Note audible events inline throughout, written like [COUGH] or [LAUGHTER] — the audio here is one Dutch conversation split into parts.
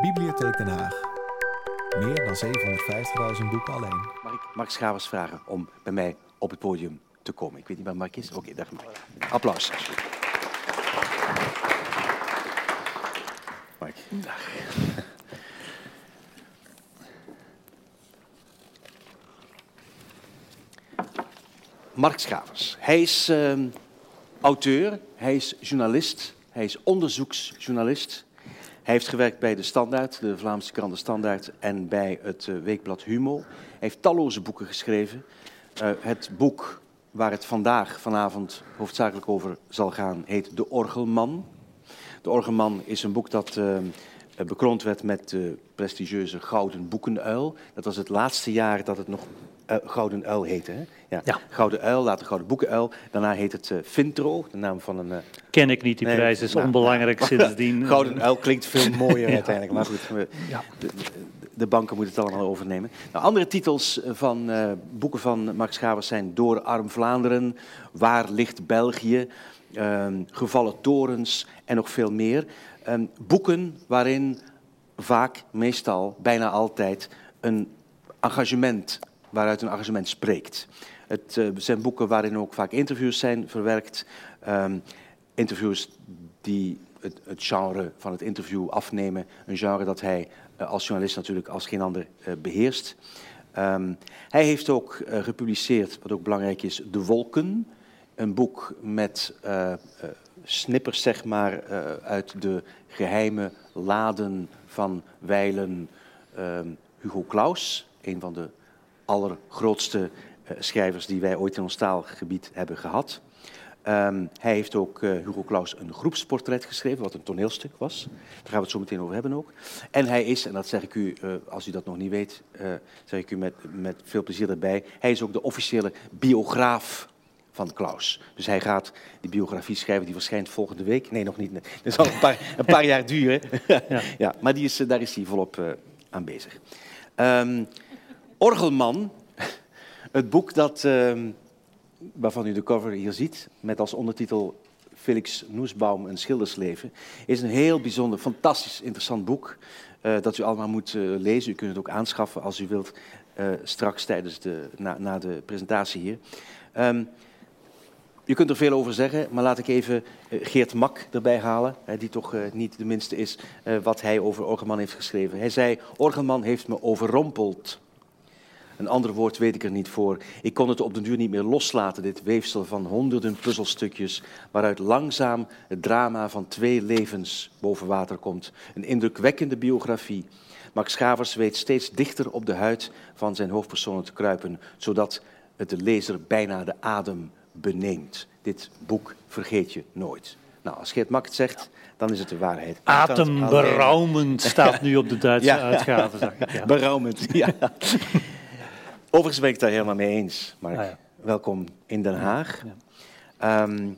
Bibliotheek Den Haag. Meer dan 750.000 boeken alleen. Mag ik Mark Schavers vragen om bij mij op het podium te komen? Ik weet niet waar Mark is. Oké, daar Mark. Applaus. Mark. Dag. Mark Schavers. Hij is ehm, auteur, hij is journalist, hij is onderzoeksjournalist. Hij heeft gewerkt bij de Standaard, de Vlaamse krant De Standaard, en bij het eh, weekblad Humo. Hij heeft talloze boeken geschreven. Eh, het boek waar het vandaag, vanavond, hoofdzakelijk over zal gaan, heet De Orgelman. De Orgelman is een boek dat eh, bekroond werd met de prestigieuze Gouden Boekenuil. Dat was het laatste jaar dat het nog uh, Gouden Uil heette. Hè? Ja. Ja. Gouden Uil, later Gouden Boekenuil. Daarna heet het eh Vintro, de naam van een... eh, Ken ik niet, die Nee, prijs is nou, onbelangrijk sindsdien. [LAUGHS] Gouden Uil klinkt veel [LAUGHS] mooier uiteindelijk, maar goed, we- Ja. de, banken moeten het allemaal overnemen. Nou, andere titels van eh, boeken van Max Schavers zijn Door Arm Vlaanderen, Waar ligt België, ehm, Gevallen Torens en nog veel meer. Ehm, boeken waarin vaak, meestal, bijna altijd een engagement, waaruit een engagement spreekt. Het eh, zijn boeken waarin ook vaak interviews zijn verwerkt. Ehm, interviews die het, het genre van het interview afnemen. Een genre dat hij eh, als journalist natuurlijk als geen ander eh, beheerst. Ehm, hij heeft ook gepubliceerd, wat ook belangrijk is, De Wolken. Een boek met snippers, zeg maar, uit de geheime laden van wijlen ehm, Hugo Claus. Een van de allergrootste eh, schrijvers die wij ooit in ons taalgebied hebben gehad. Ehm, hij heeft ook eh, Hugo Claus een groepsportret geschreven, wat een toneelstuk was. Daar gaan we het zo meteen over hebben ook. En hij is, en dat zeg ik u, eh, als u dat nog niet weet, zeg ik u met, met veel plezier erbij. Hij is ook de officiële biograaf van Klaus. Dus hij gaat die biografie schrijven, die verschijnt volgende week. Nee, nog niet. [LAUGHS] Dat zal een paar, een paar jaar duren. [LAUGHS] Ja. ja, maar die is, daar is hij volop aan bezig. Ehm, Orgelman, het boek dat, ehm, waarvan u de cover hier ziet, met als ondertitel Felix Noesbaum, een schildersleven, is een heel bijzonder, fantastisch interessant boek eh, dat u allemaal moet eh, lezen. U kunt het ook aanschaffen als u wilt, eh, straks tijdens de, na, na de presentatie hier. Ehm, je kunt er veel over zeggen, maar laat ik even Geert Mak erbij halen, die toch niet de minste is wat hij over Orgelman heeft geschreven. Hij zei, Orgelman heeft me overrompeld. Een ander woord weet ik er niet voor. Ik kon het op den duur niet meer loslaten, dit weefsel van honderden puzzelstukjes, waaruit langzaam het drama van twee levens boven water komt. Een indrukwekkende biografie. Max Schavers weet steeds dichter op de huid van zijn hoofdpersonen te kruipen, zodat het de lezer bijna de adem beneemt. Dit boek vergeet je nooit. Nou, als Geert Mak het zegt, dan is het de waarheid. Ademberaumend staat nu op de Duitse [LAUGHS] Ja. uitgave. Ja. Beraumend, ja. [LAUGHS] Overigens ben ik het daar helemaal mee eens, Mark. Ah, ja. Welkom in Den Haag. Ja. Ehm,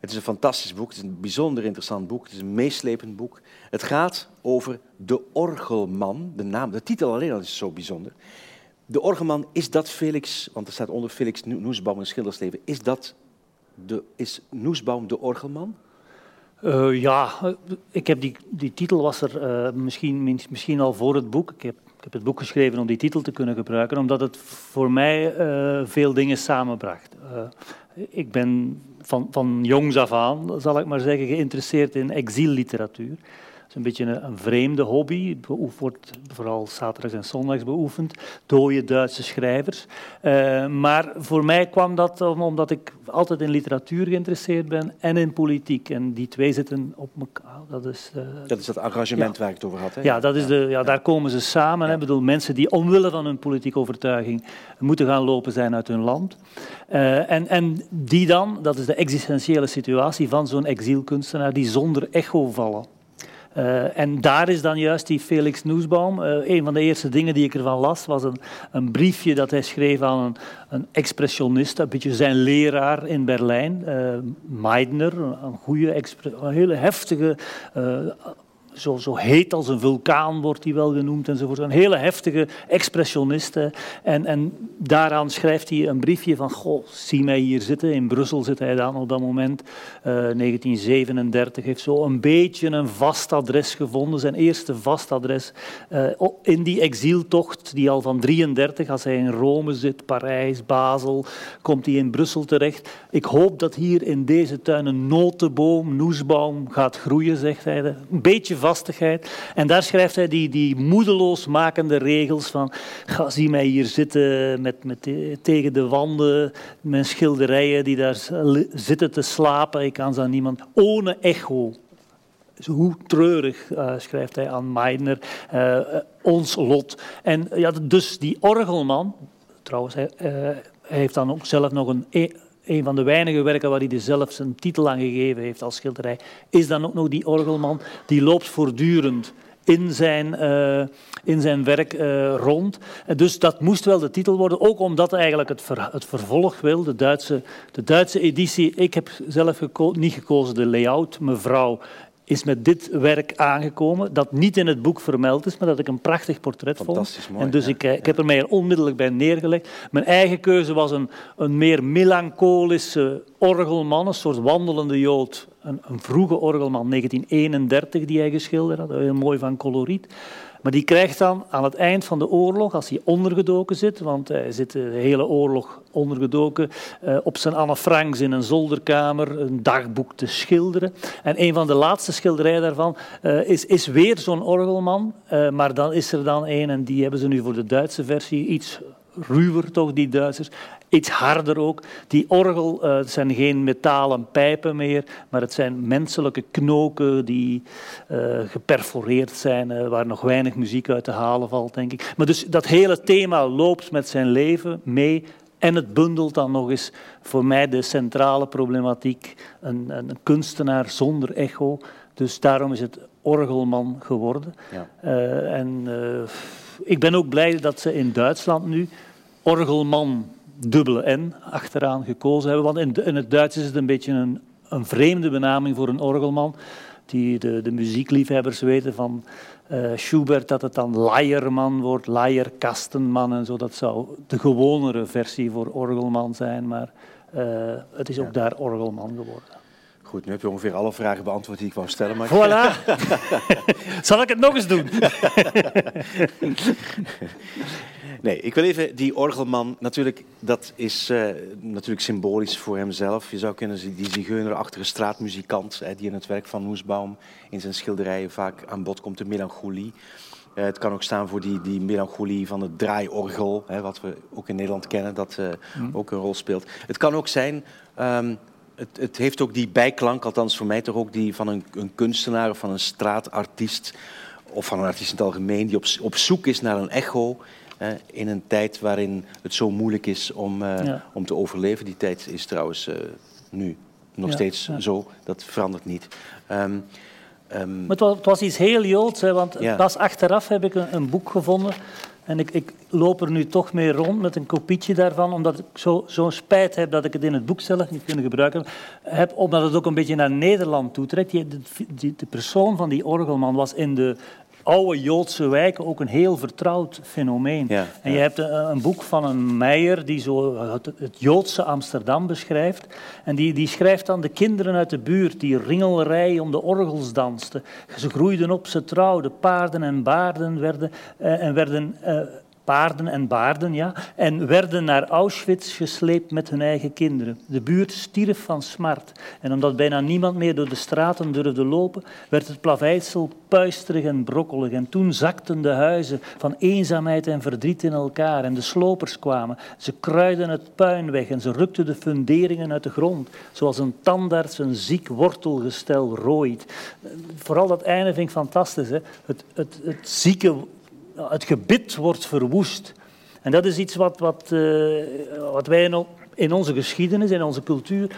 het is een fantastisch boek, het is een bijzonder interessant boek, het is een meeslepend boek. Het gaat over de orgelman, de naam, de titel alleen al is zo bijzonder. De orgelman, is dat Felix, want er staat onder Felix No- Noesbaum een schildersleven, is dat de, is Noesbaum de orgelman? Eh, ja, ik heb die, die titel was er eh, misschien, misschien al voor het boek. Ik heb, ik heb het boek geschreven om die titel te kunnen gebruiken, omdat het voor mij eh, veel dingen samenbracht. Eh, ik ben van, van jongs af aan, zal ik maar zeggen, geïnteresseerd in exilliteratuur. Is een beetje een, een vreemde hobby. Het wordt vooral zaterdags en zondags beoefend. Dode Duitse schrijvers. Eh, maar voor mij kwam dat om- omdat ik altijd in literatuur geïnteresseerd ben en in politiek. En die twee zitten op elkaar. Dat is, eh, Dat is dat engagement waar ik het over had. Hè? ja, dat is de, ja, daar komen ze samen. Hè. Ik bedoel, mensen die omwille van hun politieke overtuiging moeten gaan lopen zijn uit hun land. Eh, en, en die dan, dat is de existentiële situatie van zo'n exilkunstenaar, die zonder echo vallen. Eh, en daar is dan juist die Felix Noesbaum. eh, een van de eerste dingen die ik ervan las, was een, een briefje dat hij schreef aan een, een expressionist, een beetje zijn leraar in Berlijn, eh Meidner, een, goede, een hele heftige, zo, zo heet als een vulkaan wordt hij wel genoemd enzovoort. Een hele heftige expressionist. En, en daaraan schrijft hij een briefje van, goh, zie mij hier zitten. In Brussel zit hij dan op dat moment, 1937. Heeft zo een beetje een vast adres gevonden, zijn eerste vast adres. in die exiltocht, die al van 33, als hij in Rome zit, Parijs, Basel, komt hij in Brussel terecht. Ik hoop dat hier in deze tuin een notenboom, noesbaum gaat groeien, zegt hij. Een beetje vastigheid. En daar schrijft hij die, die moedeloos makende regels van ga, zie mij hier zitten met, met, tegen de wanden, mijn schilderijen die daar zitten te slapen. Ik kan ze aan niemand. Ohne echo. Hoe treurig, uh, schrijft hij aan Meidner, uh, ons lot. En ja, dus die orgelman, trouwens, hij, hij heeft dan ook zelf nog een e- een van de weinige werken waar hij er zelf zijn titel aan gegeven heeft als schilderij, is dan ook nog die orgelman. Die loopt voortdurend in zijn, uh, in zijn werk uh, rond. Dus dat moest wel de titel worden, ook omdat eigenlijk het, het vervolg wil, de Duitse, de Duitse editie. Ik heb zelf niet gekozen de layout, mevrouw is met dit werk aangekomen, dat niet in het boek vermeld is, maar dat ik een prachtig portret vond. Mooi, en dus ik, ik heb er mij onmiddellijk bij neergelegd. Mijn eigen keuze was een, een meer melancholische orgelman, een soort wandelende jood. Een, een vroege orgelman, 1931, die hij geschilderd had, heel mooi van coloriet. Maar die krijgt dan aan het eind van de oorlog, als hij ondergedoken zit, want hij zit de hele oorlog ondergedoken, eh, op zijn Anne Franks in een zolderkamer een dagboek te schilderen. En een van de laatste schilderijen daarvan uh, is, is weer zo'n orgelman, uh, maar dan is er dan een, en die hebben ze nu voor de Duitse versie iets ruwer toch, die Duitsers. Iets harder ook. Die orgel, uh, het zijn geen metalen pijpen meer, maar het zijn menselijke knoken die uh, geperforeerd zijn, uh, waar nog weinig muziek uit te halen valt, denk ik. Maar dus dat hele thema loopt met zijn leven mee en het bundelt dan nog eens voor mij de centrale problematiek. Een, een kunstenaar zonder echo. Dus daarom is het orgelman geworden. Ja. En ik ben ook blij dat ze in Duitsland nu orgelman dubbele N achteraan gekozen hebben. Want in, in het Duits is het een beetje een, een vreemde benaming voor een orgelman. Die de, de muziekliefhebbers weten van uh, Schubert dat het dan Leierman wordt, Leierkastenman en zo. Dat zou de gewonere versie voor orgelman zijn, maar uh, het is ook ja. daar orgelman geworden. Goed, nu heb je ongeveer alle vragen beantwoord die ik wou stellen. Maar... Voilà. [LAUGHS] Zal ik het nog eens doen? [LAUGHS] nee, ik wil even die orgelman. Natuurlijk, dat is uh, natuurlijk symbolisch voor hemzelf. Je zou kunnen zien die zigeunerachtige straatmuzikant, hè, die in het werk van Noesbaum in zijn schilderijen vaak aan bod komt, de melancholie. Uh, het kan ook staan voor die, die melancholie van het draaiorgel, hè, wat we ook in Nederland kennen, dat uh, mm. ook een rol speelt. Het kan ook zijn. Um, het, het, heeft ook die bijklank, althans voor mij toch ook die van een, een, kunstenaar of van een straatartiest of van een artiest in het algemeen die op, op zoek is naar een echo eh, in een tijd waarin het zo moeilijk is om, uh, ja. om te overleven. Die tijd is trouwens uh, nu nog ja, steeds ja. zo, dat verandert niet. Um, um, maar het, was, het was, iets heel joods, hè, want pas achteraf heb ik een, een boek gevonden en ik, ik, loop er nu toch mee rond met een kopietje daarvan, omdat ik zo'n zo spijt heb dat ik het in het boek zelf niet kunnen gebruiken heb, omdat het ook een beetje naar Nederland toetrekt. Die, de persoon van die orgelman was in de oude Joodse wijken ook een heel vertrouwd fenomeen. Ja, en je ja. hebt een, een, boek van een Meijer die zo het, het, Joodse Amsterdam beschrijft. En die, die schrijft dan de kinderen uit de buurt die ringelrij om de orgels dansten. Ze groeiden op, ze trouwden, paarden en baarden werden, uh, en werden... paarden en baarden, ja, en werden naar Auschwitz gesleept met hun eigen kinderen. De buurt stierf van smart. En omdat bijna niemand meer door de straten durfde lopen, werd het plaveisel puisterig en brokkelig. En toen zakten de huizen van eenzaamheid en verdriet in elkaar. En de slopers kwamen. Ze kruiden het puin weg en ze rukten de funderingen uit de grond. Zoals een tandarts een ziek wortelgestel rooit. Vooral dat einde vind ik fantastisch. Hè? Het, het, het zieke het gebit wordt verwoest. En dat is iets wat, wat, uh, wat wij in onze geschiedenis, in onze cultuur,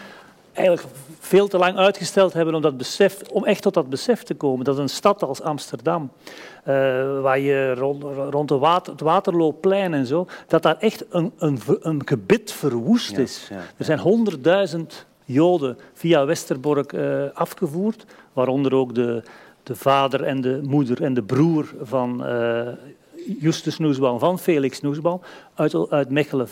eigenlijk veel te lang uitgesteld hebben om, dat besef, om echt tot dat besef te komen. Dat een stad als Amsterdam, uh, waar je rond, rond de water, het Waterloopplein en zo, dat daar echt een, een, een gebit verwoest ja, is. Ja, ja. Er zijn honderdduizend Joden via Westerbork uh, afgevoerd, waaronder ook de, de vader en de moeder en de broer van uh, Justus Noesbaum, van Felix Noesbaum. Uit, uit Mechelen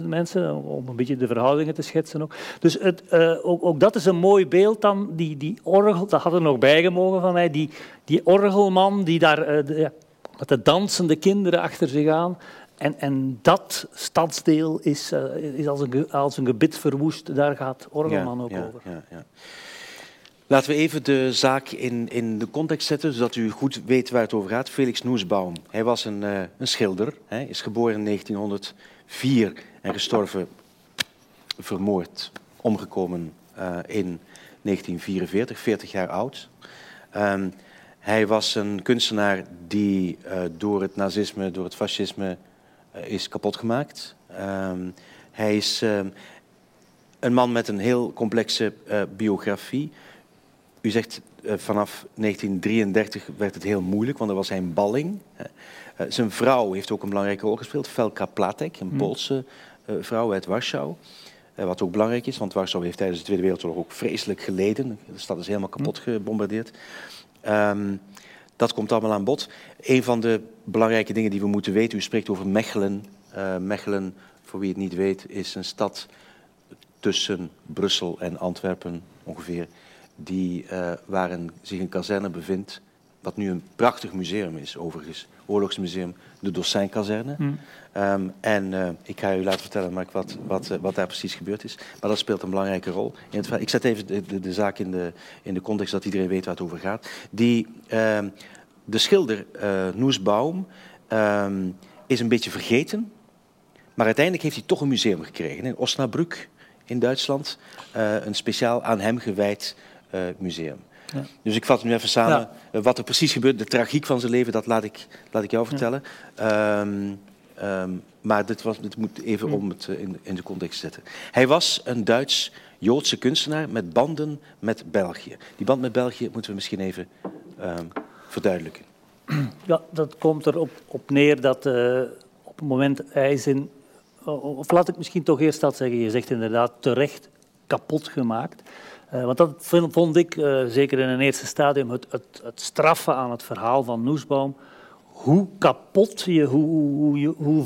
25.000 mensen, om een beetje de verhoudingen te schetsen ook. Dus het, uh, ook, ook, dat is een mooi beeld dan, die, die orgel, dat had er nog bijgemogen van mij, die, die orgelman die daar uh, de, met de dansende kinderen achter zich aan. En, en dat stadsdeel is, uh, is als, een, als een gebit verwoest, daar gaat Orgelman ja, ook ja, over. Laten we even de zaak in, in de context zetten, zodat u goed weet waar het over gaat. Felix Noesbaum, hij was een, uh, een schilder, hij is geboren in 1904 en gestorven, vermoord, omgekomen uh, in 1944, 40 jaar oud. Um, hij was een kunstenaar die uh, door het nazisme, door het fascisme is kapotgemaakt. Um, hij is uh, een man met een heel complexe biografie. U zegt vanaf 1933 werd het heel moeilijk, want er was hij een balling. zijn vrouw heeft ook een belangrijke rol gespeeld, Felka Platek, een Poolse vrouw uit Warschau. wat ook belangrijk is, want Warschau heeft tijdens de Tweede Wereldoorlog ook vreselijk geleden. De stad is helemaal kapot gebombardeerd. Um, dat komt allemaal aan bod. Een van de belangrijke dingen die we moeten weten, u spreekt over Mechelen. Mechelen, voor wie het niet weet, is een stad tussen Brussel en Antwerpen ongeveer, die, uh, waar een, zich een kazerne bevindt, wat nu een prachtig museum is overigens, oorlogsmuseum, de Dossijnkazerne. Mm. Um, en uh, ik ga u laten vertellen Mark, wat, wat, uh, wat daar precies gebeurd is. Maar dat speelt een belangrijke rol. In het, ik zet even de, de, de zaak in de, in de context dat iedereen weet waar het over gaat. Die, uh, de schilder Noesbaum um, is een beetje vergeten. Maar uiteindelijk heeft hij toch een museum gekregen. In Osnabrück in Duitsland. Uh, een speciaal aan hem gewijd museum. Ja. Dus ik vat nu even samen ja. wat er precies gebeurt. De tragiek van zijn leven, dat laat ik, laat ik jou vertellen. Ja. Um, Um, maar dit, was, dit moet even om het uh, in, in, de context zetten. Hij was een Duits-Joodse kunstenaar met banden met België. Die band met België moeten we misschien even um, verduidelijken. Ja, dat komt erop op neer dat uh, op het moment hij is in... Of laat ik misschien toch eerst dat zeggen. Je zegt inderdaad terecht kapot gemaakt. Uh, want dat vond ik, zeker in een eerste stadium, het, het, het straffen aan het verhaal van Noesbaum hoe kapot je, hoe, hoe, hoe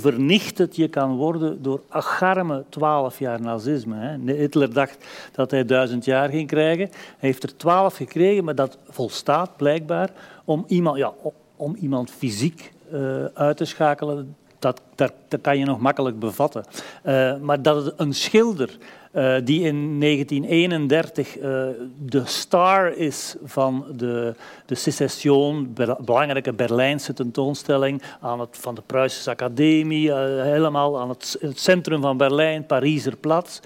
je kan worden door agarme twaalf jaar nazisme. Hè. Hitler dacht dat hij duizend jaar ging krijgen. Hij heeft er twaalf gekregen, maar dat volstaat blijkbaar om iemand, ja, om iemand fysiek uh, uit te schakelen. Dat, dat, dat, kan je nog makkelijk bevatten. Maar dat het een schilder uh, die in 1931 uh, de star is van de, de secession, be belangrijke Berlijnse tentoonstelling aan het, van de Pruisische Academie, uh, helemaal aan het, centrum van Berlijn, Pariser Platz.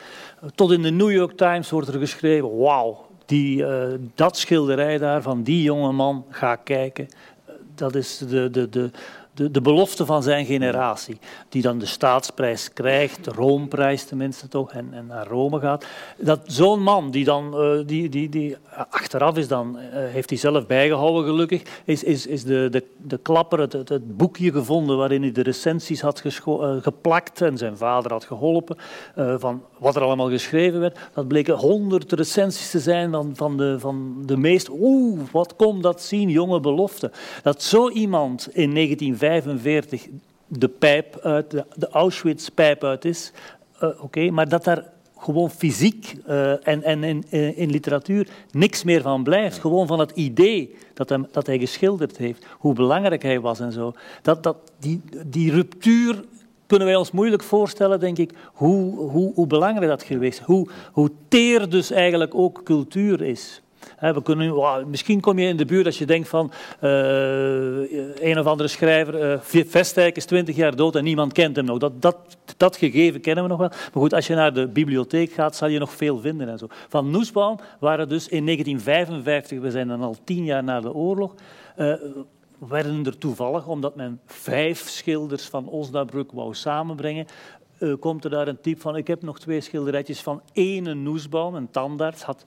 tot in de New York Times wordt er geschreven, wauw, dat schilderij daar van die jonge man, ga kijken. Dat is de, de, de, de, de belofte van zijn generatie, die dan de staatsprijs krijgt, de Roomprijs tenminste toch, en, en naar Rome gaat. Dat zo'n man, die dan, uh, die, die, die achteraf is dan, uh, heeft hij zelf bijgehouden gelukkig, is, is, is de, de, de klapper, het, het, boekje gevonden waarin hij de recensies had uh, geplakt en zijn vader had geholpen, van wat er allemaal geschreven werd. Dat bleken honderd recensies te zijn van, van, de, van de meest, oeh, wat komt dat zien, jonge belofte. Dat zo iemand in 19 1945 de pijp uit, de, de Auschwitz-pijp uit is. Uh, Oké, okay, maar dat daar gewoon fysiek uh, en, en in, in, literatuur niks meer van blijft. Gewoon van het idee dat, hem, dat hij geschilderd heeft, hoe belangrijk hij was en zo. Dat, dat, die, die ruptuur kunnen wij ons moeilijk voorstellen, denk ik, hoe, hoe, hoe belangrijk dat geweest is. Hoe, hoe teer dus eigenlijk ook cultuur is. We kunnen, wow, misschien kom je in de buurt als je denkt van uh, een of andere schrijver, uh, Vestijk is twintig jaar dood en niemand kent hem nog. Dat, dat, dat gegeven kennen we nog wel. Maar goed, als je naar de bibliotheek gaat, zal je nog veel vinden en zo. Van Noesbaum waren dus in 1955, we zijn dan al tien jaar na de oorlog, uh, werden er toevallig, omdat men vijf schilders van Osnabrück wou samenbrengen, komt er daar een type van, ik heb nog twee schilderijtjes van ene Noesbaum, een tandarts, had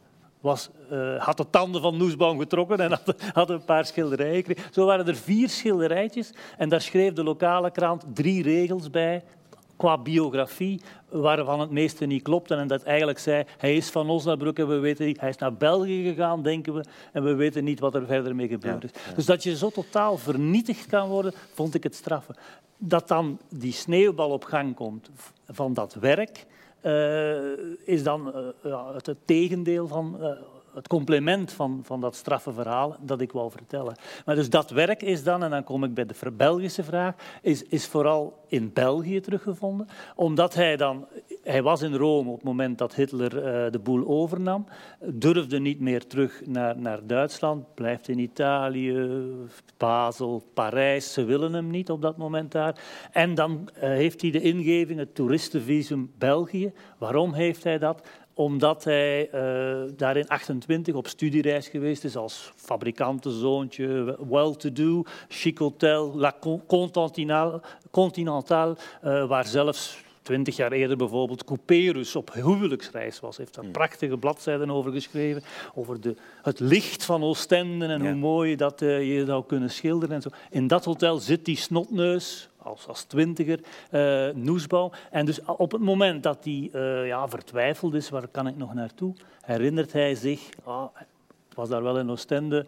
was, uh, had de tanden van Noesbaum getrokken en had, had, een paar schilderijen gekregen. Zo waren er vier schilderijtjes en daar schreef de lokale krant drie regels bij. qua biografie waarvan het meeste niet klopte en dat eigenlijk zei hij is van Osnabrück en we weten niet, hij is naar België gegaan, denken we, en we weten niet wat er verder mee gebeurd is. Dus dat je zo totaal vernietigd kan worden, vond ik het straffen. Dat dan die sneeuwbal op gang komt van dat werk, is dan uh, het, tegendeel van uh, het complement van, van dat straffe verhaal dat ik wou vertellen. Maar dus dat werk is dan, en dan kom ik bij de Belgische vraag, is, is vooral in België teruggevonden. Omdat hij dan, hij was in Rome op het moment dat Hitler uh, de boel overnam, durfde niet meer terug naar, naar Duitsland, blijft in Italië, Basel, Parijs, ze willen hem niet op dat moment daar. En dan uh, heeft hij de ingeving, het toeristenvisum België. Waarom heeft hij dat? Omdat hij uh, daar in 28 op studiereis geweest is als fabrikantenzoontje, well-to-do, chic hotel, La Continentale, Continental, uh, waar zelfs twintig jaar eerder bijvoorbeeld Couperus op huwelijksreis was. Hij heeft daar hmm. prachtige bladzijden over geschreven, over de, het licht van Oostende en ja. hoe mooi dat uh, je zou kunnen schilderen. En zo. In dat hotel zit die snotneus, als, als twintiger, uh, Noesbouw. En dus op het moment dat hij uh, ja, vertwijfeld is, waar kan ik nog naartoe, herinnert hij zich, ah, het was daar wel in Oostende,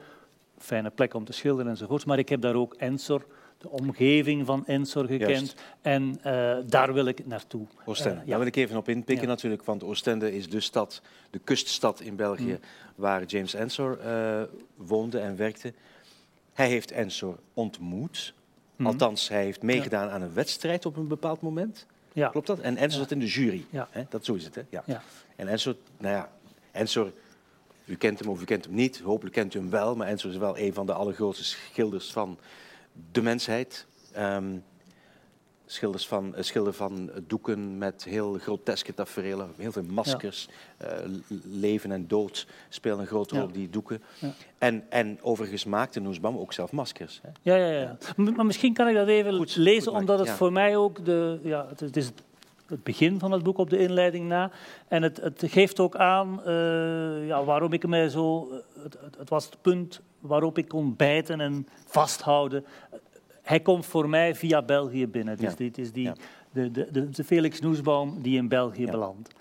fijne plek om te schilderen enzovoorts, maar ik heb daar ook Ensor, de omgeving van Ensor gekend. Juist. En uh, daar wil ik naartoe. Oostende, uh, ja. daar wil ik even op inpikken ja. natuurlijk, want Oostende is de stad, de kuststad in België, mm. waar James Ensor uh, woonde en werkte. Hij heeft Ensor ontmoet. Mm. Althans, hij heeft meegedaan ja. aan een wedstrijd op een bepaald moment. Ja. Klopt dat? En Ensor zat in de jury. Hè? Dat zo is het, hè? Ja. En Ensor, nou ja, Ensor, u kent hem of u kent hem niet. Hopelijk kent u hem wel, maar Ensor is wel een van de allergrootste schilders van de mensheid. Um, schilders van, uh, schilder van doeken met heel groteske tafereelen, heel veel maskers. Ja. Uh, leven en dood spelen een grote rol op die doeken. Ja. En, en overigens maakte Noesbam ook zelf maskers. Hè? Ja, ja, ja. Maar misschien kan ik dat even goed, lezen, goed omdat het voor mij ook de... Ja, het, is het begin van het boek op de inleiding na. En het, het geeft ook aan uh, ja, waarom ik mij zo... Het, het, was het punt waarop ik kon bijten en vasthouden. Hij komt voor mij via België binnen. Dus ja. dit is die, ja. de, de, de, Felix Noesbaum die in België ja. belandt.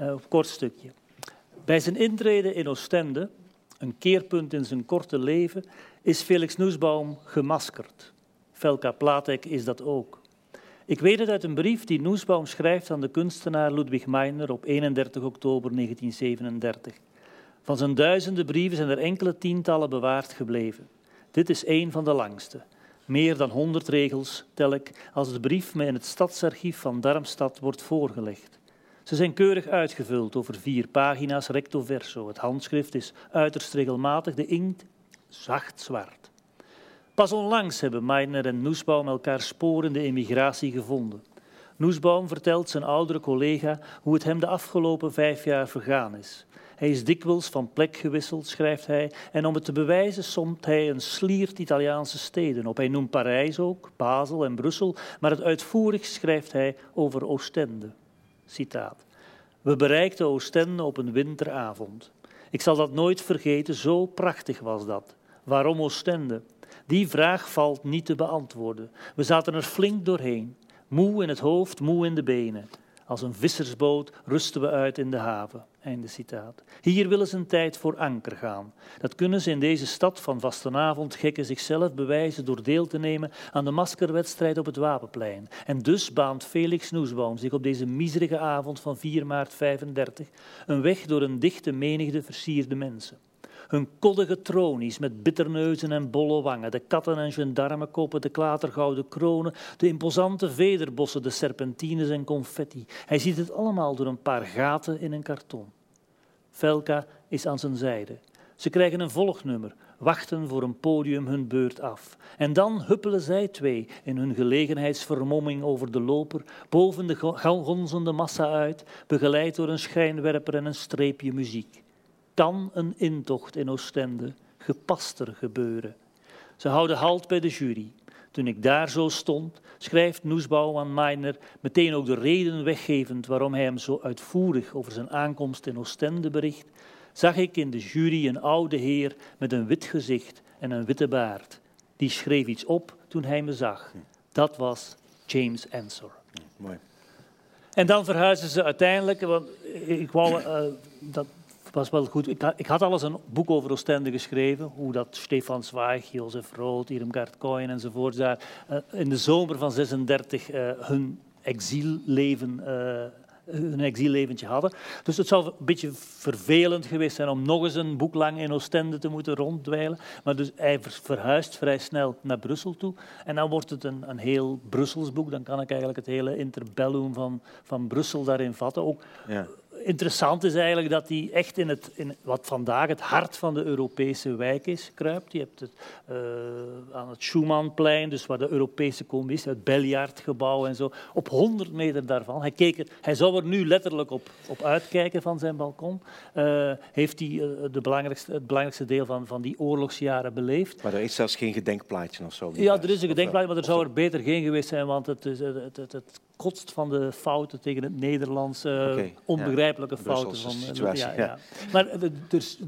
Uh, kort stukje. Bij zijn intrede in Oostende, een keerpunt in zijn korte leven, is Felix Noesbaum gemaskerd. Velka Platek is dat ook. Ik weet het uit een brief die Noesbaum schrijft aan de kunstenaar Ludwig Meiner op 31 oktober 1937. Van zijn duizenden brieven zijn er enkele tientallen bewaard gebleven. Dit is één van de langste. Meer dan honderd regels tel ik als de brief me in het stadsarchief van Darmstad wordt voorgelegd. Ze zijn keurig uitgevuld over vier pagina's recto verso. Het handschrift is uiterst regelmatig, de inkt zacht zwart. Pas onlangs hebben Meiner en Noesbaum elkaar sporen de emigratie gevonden. Noesbaum vertelt zijn oudere collega hoe het hem de afgelopen vijf jaar vergaan is. Hij is dikwijls van plek gewisseld, schrijft hij, en om het te bewijzen somt hij een sliert Italiaanse steden op. Hij noemt Parijs ook, Basel en Brussel, maar het uitvoerig schrijft hij over Oostende. Citaat. We bereikten Oostende op een winteravond. Ik zal dat nooit vergeten, zo prachtig was dat. Waarom Oostende? Die vraag valt niet te beantwoorden. We zaten er flink doorheen. Moe in het hoofd, moe in de benen. Als een vissersboot rusten we uit in de haven. Einde citaat. Hier willen ze een tijd voor anker gaan. Dat kunnen ze in deze stad van vastenavond gekken zichzelf bewijzen door deel te nemen aan de maskerwedstrijd op het Wapenplein. En dus baant Felix Noesbaum zich op deze miserige avond van 4 maart 35 een weg door een dichte menigte versierde mensen. Hun koddige tronies met bitterneuzen en bolle wangen, de katten- en gendarmenkoppen, de klatergouden kronen, de imposante vederbossen, de serpentines en confetti. Hij ziet het allemaal door een paar gaten in een karton. Velka is aan zijn zijde. Ze krijgen een volgnummer, wachten voor een podium hun beurt af. En dan huppelen zij twee in hun gelegenheidsvermomming over de loper, boven de gonzende massa uit, begeleid door een schijnwerper en een streepje muziek kan een intocht in Oostende gepaster gebeuren. Ze houden halt bij de jury. Toen ik daar zo stond, schrijft Noesbouw aan Meiner meteen ook de reden weggevend waarom hij hem zo uitvoerig over zijn aankomst in Oostende bericht, zag ik in de jury een oude heer met een wit gezicht en een witte baard. Die schreef iets op toen hij me zag. Dat was James Ensor. Mooi. En dan verhuizen ze uiteindelijk, want ik wou, uh, dat was wel goed. Ik, had, ik had al eens een boek over Oostende geschreven, hoe dat Stefan Zweig, Jozef Rood, Irmgard Cohen enzovoort daar uh, in de zomer van 36 uh, hun exilleven een exielleventje hadden. Dus het zou een beetje vervelend geweest zijn om nog eens een boek lang in Oostende te moeten ronddwijlen. Maar dus hij verhuist vrij snel naar Brussel toe. En dan wordt het een, een heel Brussels boek. Dan kan ik eigenlijk het hele interbellum van, van Brussel daarin vatten. Ook ja interessant is eigenlijk dat hij echt in, het, in wat vandaag het hart van de Europese wijk is, kruipt. Je hebt het uh, aan het Schumannplein, dus waar de Europese Commissie, het Beljaardgebouw en zo, op 100 meter daarvan. Hij, keek er, hij zou er nu letterlijk op, op uitkijken van zijn balkon. Uh, heeft hij uh, de belangrijkste, het belangrijkste deel van, van die oorlogsjaren beleefd. Maar er is zelfs geen gedenkplaatje of zo? Ja, er is een gedenkplaatje, maar er zou er beter geen geweest zijn, want het, het, het, het, het kotst van de fouten tegen het Nederlands, okay, onbegrijpelijke ja. fouten. Van, situatie, ja, ja. Maar er,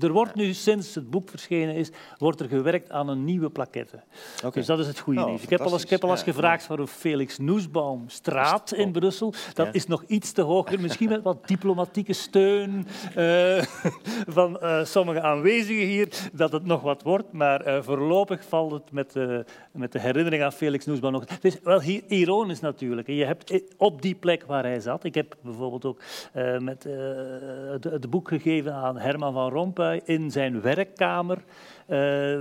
er, wordt nu, sinds het boek verschenen is, wordt er gewerkt aan een nieuwe plaquette. Okay. Dus dat is het goede oh, nieuws. Ik heb al eens, ik heb al eens gevraagd voor een Felix Noesbaumstraat in Brussel. Dat is nog iets te hoger, misschien met wat diplomatieke steun uh, [LAUGHS] van uh, sommige aanwezigen hier, dat het nog wat wordt. Maar voorlopig valt het met, met de herinnering aan Felix Noesbaum nog. Het is wel hier ironisch natuurlijk. Je hebt op die plek waar hij zat. Ik heb bijvoorbeeld ook uh, met, uh, het, boek gegeven aan Herman van Rompuy in zijn werkkamer. Uh,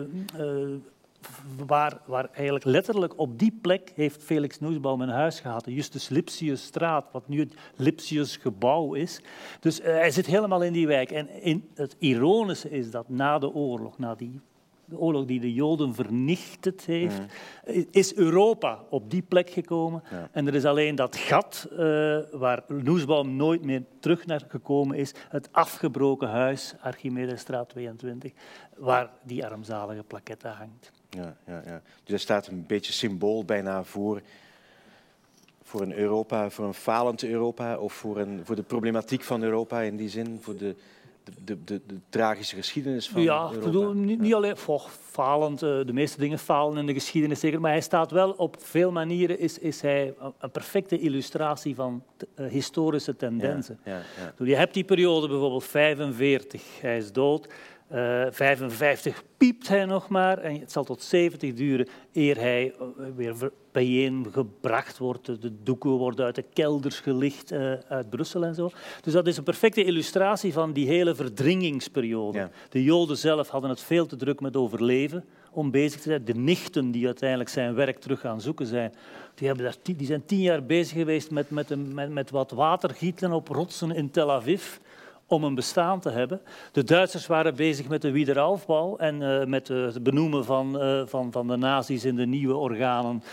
waar, waar, eigenlijk letterlijk op die plek heeft Felix Noesbaum een huis gehad. De Justus Lipsiusstraat, wat nu het Lipsiusgebouw is. Dus hij zit helemaal in die wijk. En in, het ironische is dat na de oorlog, na die de oorlog die de Joden vernichtet heeft, mm. is Europa op die plek gekomen. En er is alleen dat gat uh, waar Noesbaum nooit meer terug naar gekomen is, het afgebroken huis, Archimedesstraat 22, waar die armzalige plaquette hangt. Ja, ja, ja. Dus er staat een beetje symbool bijna voor voor een Europa, voor een falend Europa of voor, een, voor de problematiek van Europa in die zin, voor de, de, de, de, tragische geschiedenis van ja, Europa. Bedoel, niet, niet alleen voor falend, eh, de meeste dingen falen in de geschiedenis zeker, maar hij staat wel op veel manieren is, is hij een perfecte illustratie van uh, historische tendensen. Ja, ja, Je hebt die periode bijvoorbeeld 45, hij is dood. Uh, 55 piept hij nog maar en het zal tot 70 duren eer hij weer bijeengebracht wordt. De doeken worden uit de kelders gelicht uh, uit Brussel en zo. Dus dat is een perfecte illustratie van die hele verdringingsperiode. De Joden zelf hadden het veel te druk met overleven om bezig te zijn. De nichten die uiteindelijk zijn werk terug gaan zoeken zijn, die, hebben daar, die zijn tien jaar bezig geweest met, met, met, met wat water gieten op rotsen in Tel Aviv om een bestaan te hebben. De Duitsers waren bezig met de wiederaufbouw en uh, met uh, het benoemen van, uh, van, van de nazi's in de nieuwe organen.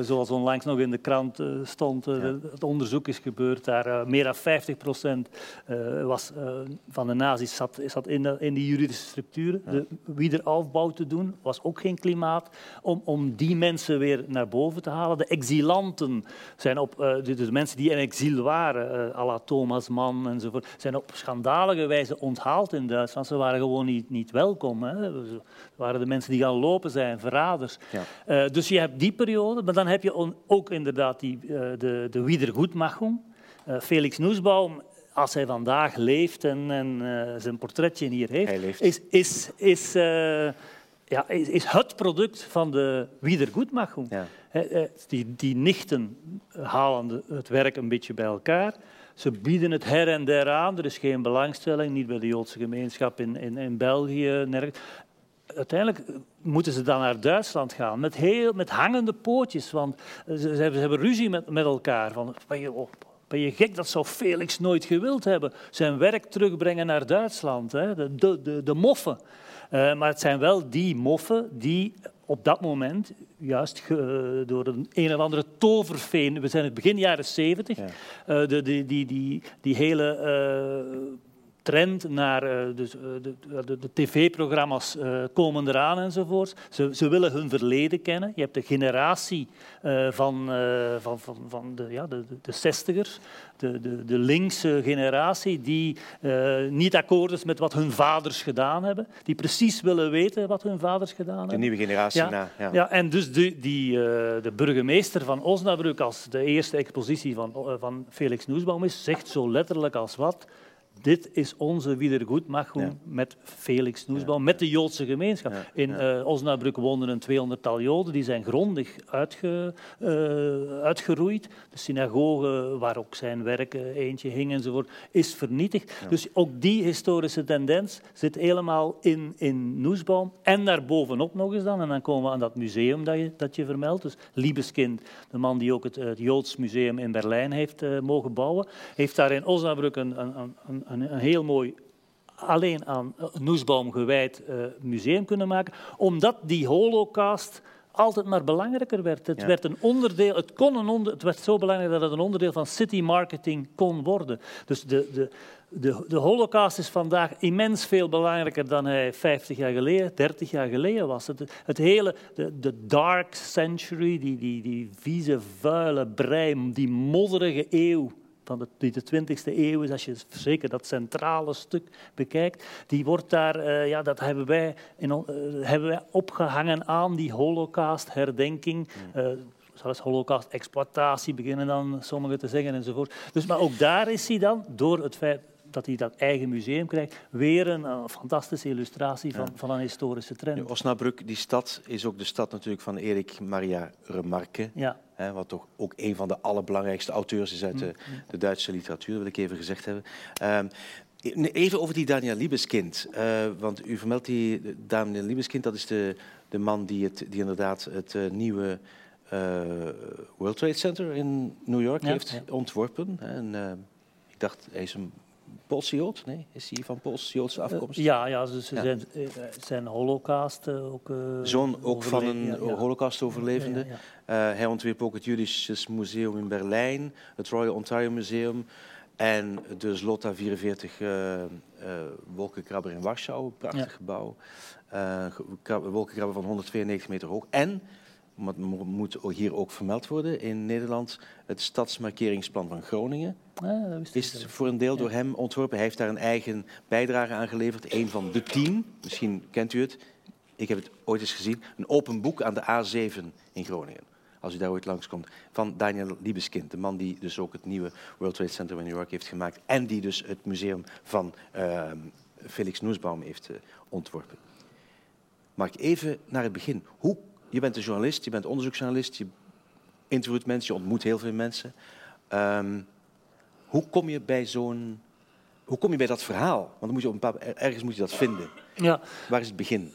zoals onlangs nog in de krant stond, ja. het onderzoek is gebeurd. Daar meer dan 50 procent was, van de nazi's zat, zat in, de, in die juridische structuren. Ja. De wiederaufbouw te doen was ook geen klimaat om, om die mensen weer naar boven te halen. De exilanten zijn op, de, de, mensen die in exil waren, à la Thomas Mann enzovoort, zijn op schandaal schandalige wijze onthaald in Duitsland. Ze waren gewoon niet, niet welkom. Hè. Ze waren de mensen die gaan lopen zijn, verraders. Ja. Uh, dus je hebt die periode, maar dan heb je ook inderdaad die, uh, de, de Wiedergutmachung. Uh, Felix Nussbaum, als hij vandaag leeft en, en zijn portretje hier heeft, is, is, is, ja, is, is, het product van de Wiedergutmachung. Ja. Die, die nichten halen het werk een beetje bij elkaar. Ze bieden het her en der aan. Er is geen belangstelling, niet bij de Joodse gemeenschap in, in, in België. Nergens. Uiteindelijk moeten ze dan naar Duitsland gaan met, heel, met hangende pootjes. Want ze, ze, hebben, ruzie met, met elkaar. Van, ben, je, gek? Dat zou Felix nooit gewild hebben. Zijn werk terugbrengen naar Duitsland. Hè? De, de, de, de moffen. Uh, maar het zijn wel die moffen die op dat moment, juist door een een of andere toverveen, we zijn het begin jaren zeventig, ja. uh, die, die, die, die hele uh, trend naar uh, dus, uh, de, de, de tv-programma's uh, komen eraan enzovoort. Ze, ze willen hun verleden kennen. Je hebt de generatie van, van, van, van de, ja, de, de, zestigers, de, de, de linkse generatie, die niet akkoord is met wat hun vaders gedaan hebben. Die precies willen weten wat hun vaders gedaan hebben. De nieuwe generatie ja, na. Ja. ja, en dus die, die, de burgemeester van Osnabrück, als de eerste expositie van, van Felix Noesbaum is, zegt zo letterlijk als wat dit is onze wiedergoedmachung ja. met Felix Noesbaum, met de Joodse gemeenschap. In uh, Osnabrück woonden een tweehonderdtal Joden, die zijn grondig uitge, uh, uitgeroeid. De synagoge, waar ook zijn werken eentje hing enzovoort, is vernietigd. Dus ook die historische tendens zit helemaal in, in Noesbaum. En daarbovenop nog eens dan, en dan komen we aan dat museum dat je, dat je vermeldt. Dus Liebeskind, de man die ook het, het Joods museum in Berlijn heeft uh, mogen bouwen, heeft daar in Osnabrück een, een, een een, een heel mooi alleen aan Noesbaum gewijd uh, museum kunnen maken, omdat die holocaust altijd maar belangrijker werd. Het, werd een onderdeel, het, kon een onder, het werd zo belangrijk dat het een onderdeel van city marketing kon worden. Dus de, de, de, de holocaust is vandaag immens veel belangrijker dan hij 50 jaar geleden, 30 jaar geleden was. Het, het hele, de, de dark century, die, die, die vieze, vuile brei, die modderige eeuw van de, die de 20e eeuw is, als je zeker dat centrale stuk bekijkt, die wordt daar, uh, ja, dat hebben wij, in, uh, hebben wij opgehangen aan die holocaust-herdenking. Uh, zelfs holocaust-exploitatie beginnen dan sommigen te zeggen enzovoort. Dus, maar ook daar is hij dan, door het feit dat hij dat eigen museum krijgt, weer een, een fantastische illustratie van, ja. van een historische trend. Nu, Osnabrück, die stad, is ook de stad natuurlijk van Erik Maria Remarque. Ja. Hè, wat toch ook een van de allerbelangrijkste auteurs is uit de, mm, de Duitse literatuur, wil ik even gezegd hebben. Um, Even over die Daniel Liebeskind. Uh, want u vermeldt die Daniel Liebeskind, dat is de, de man die, het, die inderdaad het uh, nieuwe uh, World Trade Center in New York ja, heeft ja. ontworpen. En, ik dacht, hij is een Poolse Jood? Nee, is hij van Pools-Joodse afkomst? Uh, ja, ja, dus ze ja. zijn, zijn holocaust ook... Uh, Zoon ook van een ja, ja. holocaust-overlevende. Uh, hij ontwierp ook het Judisches Museum in Berlijn, het Royal Ontario Museum en de Zlota 44 wolkenkrabber in Warschau, een prachtig gebouw. wolkenkrabber van 192 meter hoog. En maar het moet hier ook vermeld worden, in Nederland het stadsmarkeringsplan van Groningen ah, dat is voor een deel door hem ontworpen. Hij heeft daar een eigen bijdrage aan geleverd, een van de tien, misschien kent u het, ik heb het ooit eens gezien, een open boek aan de A7 in Groningen. Als u daar ooit langskomt, van Daniel Liebeskind, de man die dus ook het nieuwe World Trade Center in New York heeft gemaakt en die dus het museum van uh, Felix Noesbaum heeft uh, ontworpen. Ik even naar het begin. Hoe je bent een journalist, je bent onderzoeksjournalist, je interviewt mensen, je ontmoet heel veel mensen. Um, hoe kom je bij zo'n. Hoe kom je bij dat verhaal? Want dan moet je op een bepaald, ergens moet je dat vinden. Ja. Waar is het begin?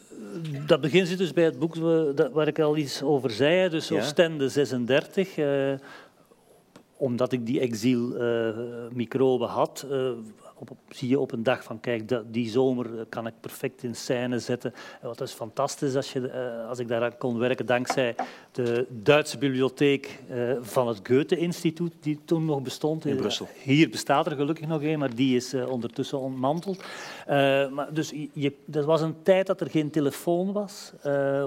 Dat begin zit dus bij het boek waar ik al iets over zei, dus ja. Oostende 36. Uh, omdat ik die exilmicroben uh, had, uh, op, zie je op een dag van, kijk, die zomer kan ik perfect in scène zetten. Wat is fantastisch als, je, uh, als ik daar kon werken, dankzij de Duitse bibliotheek van het Goethe-instituut, die toen nog bestond. In Brussel. Hier bestaat er gelukkig nog een, maar die is ondertussen ontmanteld. maar dus je, dat was een tijd dat er geen telefoon was,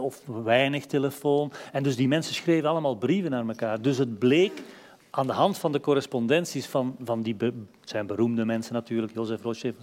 of weinig telefoon. En dus die mensen schreven allemaal brieven naar elkaar. Dus het bleek aan de hand van de correspondenties van, van die zijn beroemde mensen natuurlijk, Jozef Rothschild,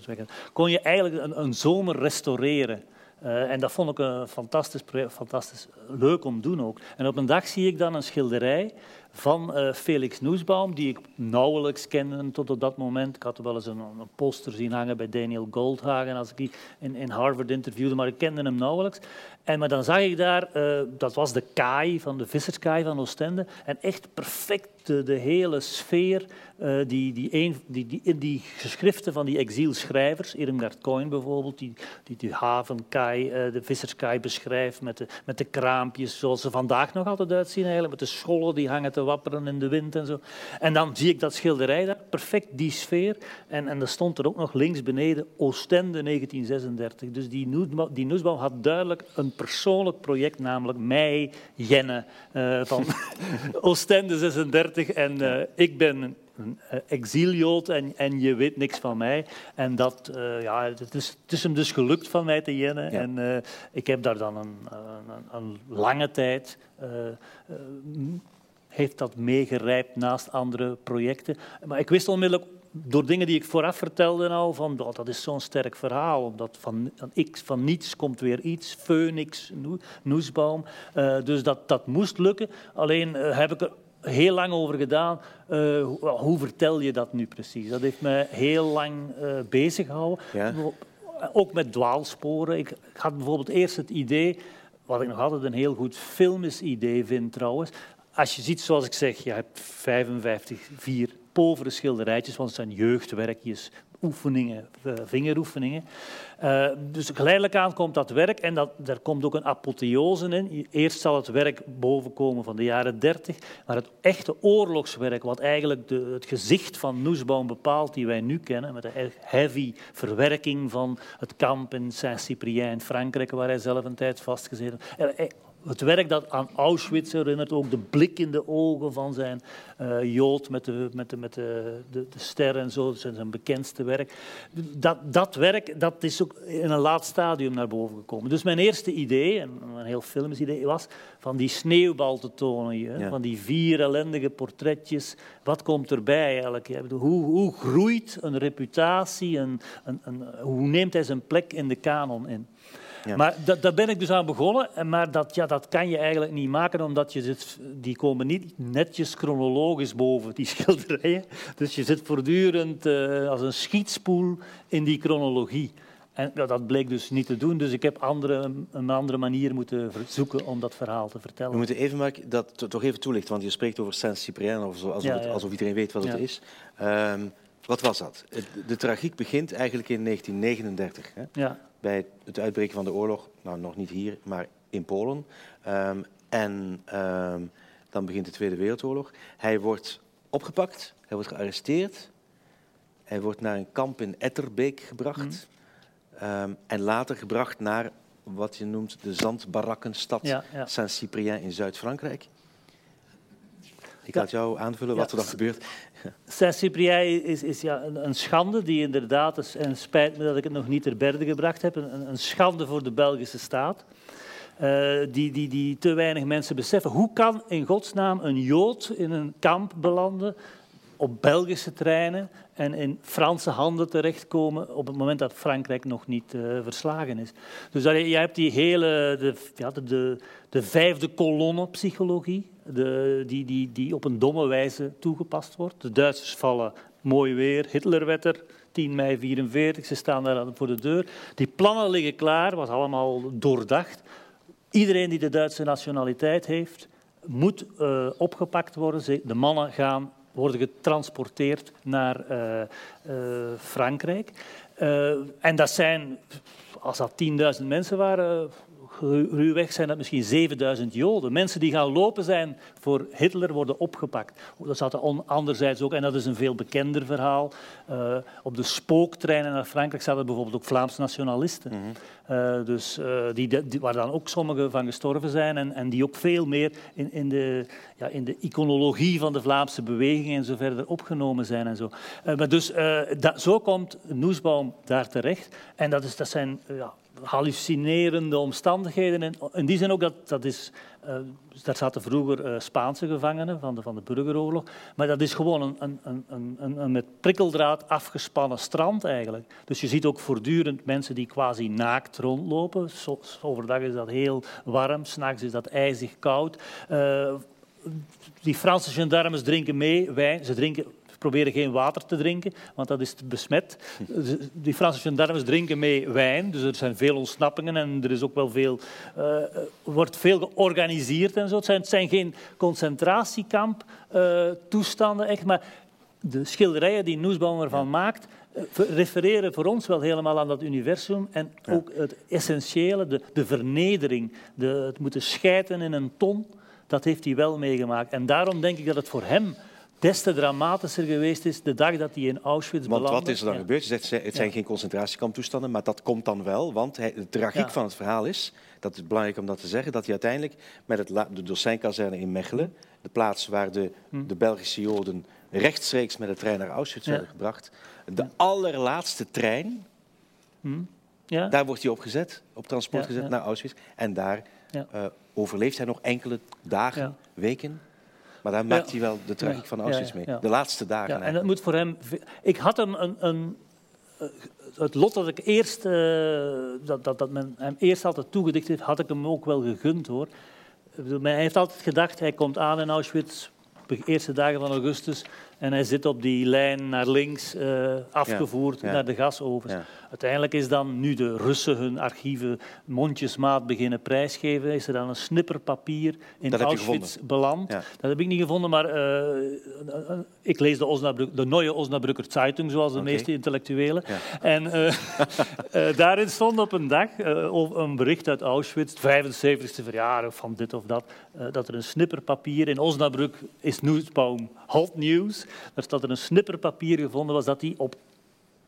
kon je eigenlijk een, een zomer restaureren. Uh, en dat vond ik een fantastisch, fantastisch leuk om te doen ook. En op een dag zie ik dan een schilderij van uh, Felix Noesbaum, die ik nauwelijks kende tot op dat moment. Ik had wel eens een, een poster zien hangen bij Daniel Goldhagen als ik die in, in Harvard interviewde, maar ik kende hem nauwelijks. En maar dan zag ik daar, uh, dat was de kaai van de visserskaai van Oostende, en echt perfect de, hele sfeer, uh, die, die, die, die, die geschriften van die exilschrijvers, Irmgard Coin bijvoorbeeld, die die, die havenkaai, de visserskaai beschrijft met de, met de kraampjes, zoals ze vandaag nog altijd uitzien eigenlijk, met de schollen die hangen te te wapperen in de wind en zo. En dan zie ik dat schilderij daar, perfect die sfeer. En, en er stond er ook nog links beneden Oostende 1936. Dus die, Noesbaum, die Noesbaum had duidelijk een persoonlijk project, namelijk mij, Jenne, uh, van [LAUGHS] Oostende 36. En uh, ik ben een eh, exiljood en, en je weet niks van mij. En dat, uh, ja, het is, het is hem dus gelukt van mij te jennen. Ja. En uh, ik heb daar dan een, een, een lange tijd, heeft dat meegerijpt naast andere projecten. Maar ik wist onmiddellijk door dingen die ik vooraf vertelde al, van oh, dat is zo'n sterk verhaal. Omdat van, van, X, van niets komt weer iets, Phoenix, Noesbaum. dus dat, dat moest lukken. Alleen heb ik er heel lang over gedaan. Uh, hoe vertel je dat nu precies? Dat heeft mij heel lang bezig gehouden. Ja. Ook met dwaalsporen. Ik had bijvoorbeeld eerst het idee, wat ik nog altijd een heel goed filmisch idee vind trouwens. Als je ziet, zoals ik zeg, je hebt 55, vier povere schilderijtjes, want het zijn jeugdwerkjes, oefeningen, eh, vingeroefeningen. Uh, dus geleidelijk aan komt dat werk en daar komt ook een apotheose in. Eerst zal het werk bovenkomen van de jaren 30, maar het echte oorlogswerk, wat eigenlijk de, het gezicht van Noesbaum bepaalt, die wij nu kennen, met de heavy verwerking van het kamp in Saint-Cyprien in Frankrijk, waar hij zelf een tijd vastgezeten het werk dat aan Auschwitz herinnert, ook de blik in de ogen van zijn uh, Jood met, de, met, de, met de, de, de sterren en zo, dat is zijn bekendste werk. Dat, dat werk dat is ook in een laat stadium naar boven gekomen. Dus mijn eerste idee, en een heel filmisch idee, was van die sneeuwbal te tonen hier, van die vier ellendige portretjes. Wat komt erbij eigenlijk? Hoe, hoe groeit een reputatie, een, een, een, hoe neemt hij zijn plek in de kanon in? Maar dat, daar ben ik dus aan begonnen. Maar dat, ja, dat kan je eigenlijk niet maken, omdat je zit, die komen niet netjes chronologisch boven, die [LAUGHS] schilderijen. Dus je zit voortdurend uh, als een schietspoel in die chronologie. En ja, dat bleek dus niet te doen, dus ik heb andere, een andere manier moeten zoeken om dat verhaal te vertellen. We moeten even Mark, dat toch even toelichten, want je spreekt over Saint-Cyprien alsof, ja, ja. alsof, iedereen weet wat het is. Um, wat was dat? De tragiek begint eigenlijk in 1939. Hè? Ja bij het uitbreken van de oorlog, nou nog niet hier, maar in Polen. Um, en um, dan begint de Tweede Wereldoorlog. Hij wordt opgepakt, hij wordt gearresteerd. Hij wordt naar een kamp in Etterbeek gebracht. Mm. Um, en later gebracht naar wat je noemt de zandbarakkenstad ja, ja. Saint-Cyprien in Zuid-Frankrijk. Ik laat jou aanvullen wat er dan gebeurt. [LAUGHS] Saint-Cyprien is, is ja, een, een, schande die inderdaad, en spijt me dat ik het nog niet ter berde gebracht heb, een, een schande voor de Belgische staat. Uh, die, die, die te weinig mensen beseffen. Hoe kan in godsnaam een Jood in een kamp belanden op Belgische treinen en in Franse handen terechtkomen op het moment dat Frankrijk nog niet uh, verslagen is. Dus je hebt die hele, de, de, de, de vijfde kolonne psychologie, de, die, die, die op een domme wijze toegepast wordt. De Duitsers vallen mooi weer, Hitler werd er, 10 mei 44, ze staan daar voor de deur. Die plannen liggen klaar, was allemaal doordacht. Iedereen die de Duitse nationaliteit heeft, moet uh, opgepakt worden. De mannen gaan worden getransporteerd naar uh, uh, Frankrijk. Uh, en dat zijn, als dat 10.000 mensen waren, ruwweg zijn dat misschien 7000 Joden. Mensen die gaan lopen zijn voor Hitler worden opgepakt. Dat zat anderzijds ook, en dat is een veel bekender verhaal. Uh, op de spooktreinen naar Frankrijk zaten bijvoorbeeld ook Vlaamse nationalisten. Mm -hmm. uh, dus, uh, die, die, waar dan ook sommigen van gestorven zijn en, en die ook veel meer in, in, de, ja, in de iconologie van de Vlaamse beweging en zo verder opgenomen zijn. En zo. maar dus dat, zo komt Noesbaum daar terecht. En dat, is, dat zijn ja, hallucinerende omstandigheden. En in die zin ook dat, dat is, uh, daar zaten vroeger uh, Spaanse gevangenen van de, van de burgeroorlog. Maar dat is gewoon een, een, een, een, met prikkeldraad afgespannen strand eigenlijk. Dus je ziet ook voortdurend mensen die quasi naakt rondlopen. Overdag is dat heel warm, s'nachts is dat ijzig koud. Uh, die Franse gendarmes drinken mee wijn. Ze drinken proberen geen water te drinken, want dat is besmet. Die Franse gendarmes drinken mee wijn, dus er zijn veel ontsnappingen en er is ook wel veel, uh, wordt veel georganiseerd en zo. Het zijn, het zijn geen concentratiekamp uh, toestanden, echt, maar de schilderijen die Noesbaum ervan maakt, refereren voor ons wel helemaal aan dat universum en ook het essentiële, de, de vernedering, de, het moeten schijten in een ton dat heeft hij wel meegemaakt. En daarom denk ik dat het voor hem des te dramatischer geweest is de dag dat hij in Auschwitz Want belandde. wat is er dan Ja. gebeurd? Je zegt, het zijn Ja. geen concentratiekamptoestanden, maar dat komt dan wel. Want hij, de tragiek Ja. van het verhaal is, dat is belangrijk om dat te zeggen, dat hij uiteindelijk met het, de Dossijnkazerne in Mechelen, de plaats waar de, de Belgische Joden rechtstreeks met de trein naar Auschwitz Hm. Werden gebracht, de allerlaatste trein, Ja? daar wordt hij op gezet, op transport gezet naar Auschwitz. En daar eh, overleeft hij nog enkele dagen, Ja. weken. Maar daar maakt hij wel de tragiek van Auschwitz mee. De laatste dagen Ja, en dat moet voor hem. Ik had hem een. een eh, het lot dat ik eerst, eh, dat, dat, dat men hem eerst altijd toegedicht heeft, had ik hem ook wel gegund hoor. Ik bedoel, Hij heeft altijd gedacht, hij komt aan in Auschwitz, de eerste dagen van augustus, en hij zit op die lijn naar links, eh, afgevoerd Ja, ja. naar de gasovens. Ja. Uiteindelijk is dan, nu de Russen hun archieven mondjesmaat beginnen prijsgeven, is er dan een snipper papier in Dat Auschwitz beland. Ja. Dat heb ik niet gevonden, maar eh, ik lees de, Osnabrück, de Neue Osnabrücker Zeitung, zoals de meeste intellectuelen. Ja. En eh, [LAUGHS] eh, daarin stond op een dag eh, een bericht uit Auschwitz, het 75ste verjaardag van dit of dat, eh, dat er een snipperpapier in Osnabrück is Nieuwsbaum hot news. Daar staat er een snipperpapier gevonden was dat die op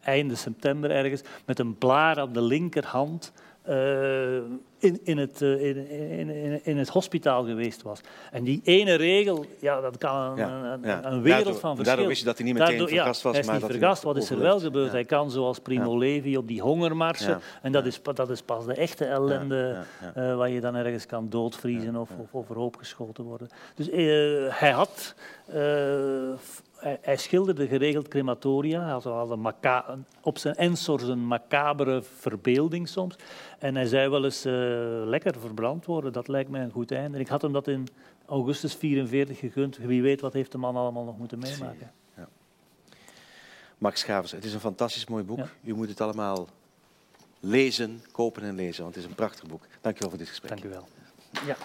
einde september ergens met een blaar aan de linkerhand eh, in, in, het, eh, in, in, in, het hospitaal geweest was. En die ene regel, ja, dat kan een, Ja, een, ja. een wereld Daardoor- van verschil. daardoor wist je dat hij niet meteen Daardoor- vergast was, Hij is maar niet vergast. Wat is er wel gebeurd? Ja. Hij kan zoals Primo Levi op die hongermarsen. Ja. En dat, is, dat is pas de echte ellende Ja, ja, eh, waar je dan ergens kan doodvriezen of, of overhoop geschoten worden. Dus hij had... hij, hij schilderde geregeld crematoria. Hij had, een op zijn Ensor een macabere verbeelding soms. En hij zei wel eens, eh, lekker verbrand worden, dat lijkt mij een goed einde. En ik had hem dat in augustus 44 gegund. Wie weet wat heeft de man allemaal nog moeten meemaken. Max Schavers, het is een fantastisch mooi boek. Ja. U moet het allemaal lezen, kopen en lezen, want het is een prachtig boek. Dank u wel voor dit gesprek. Dank u wel. Ja.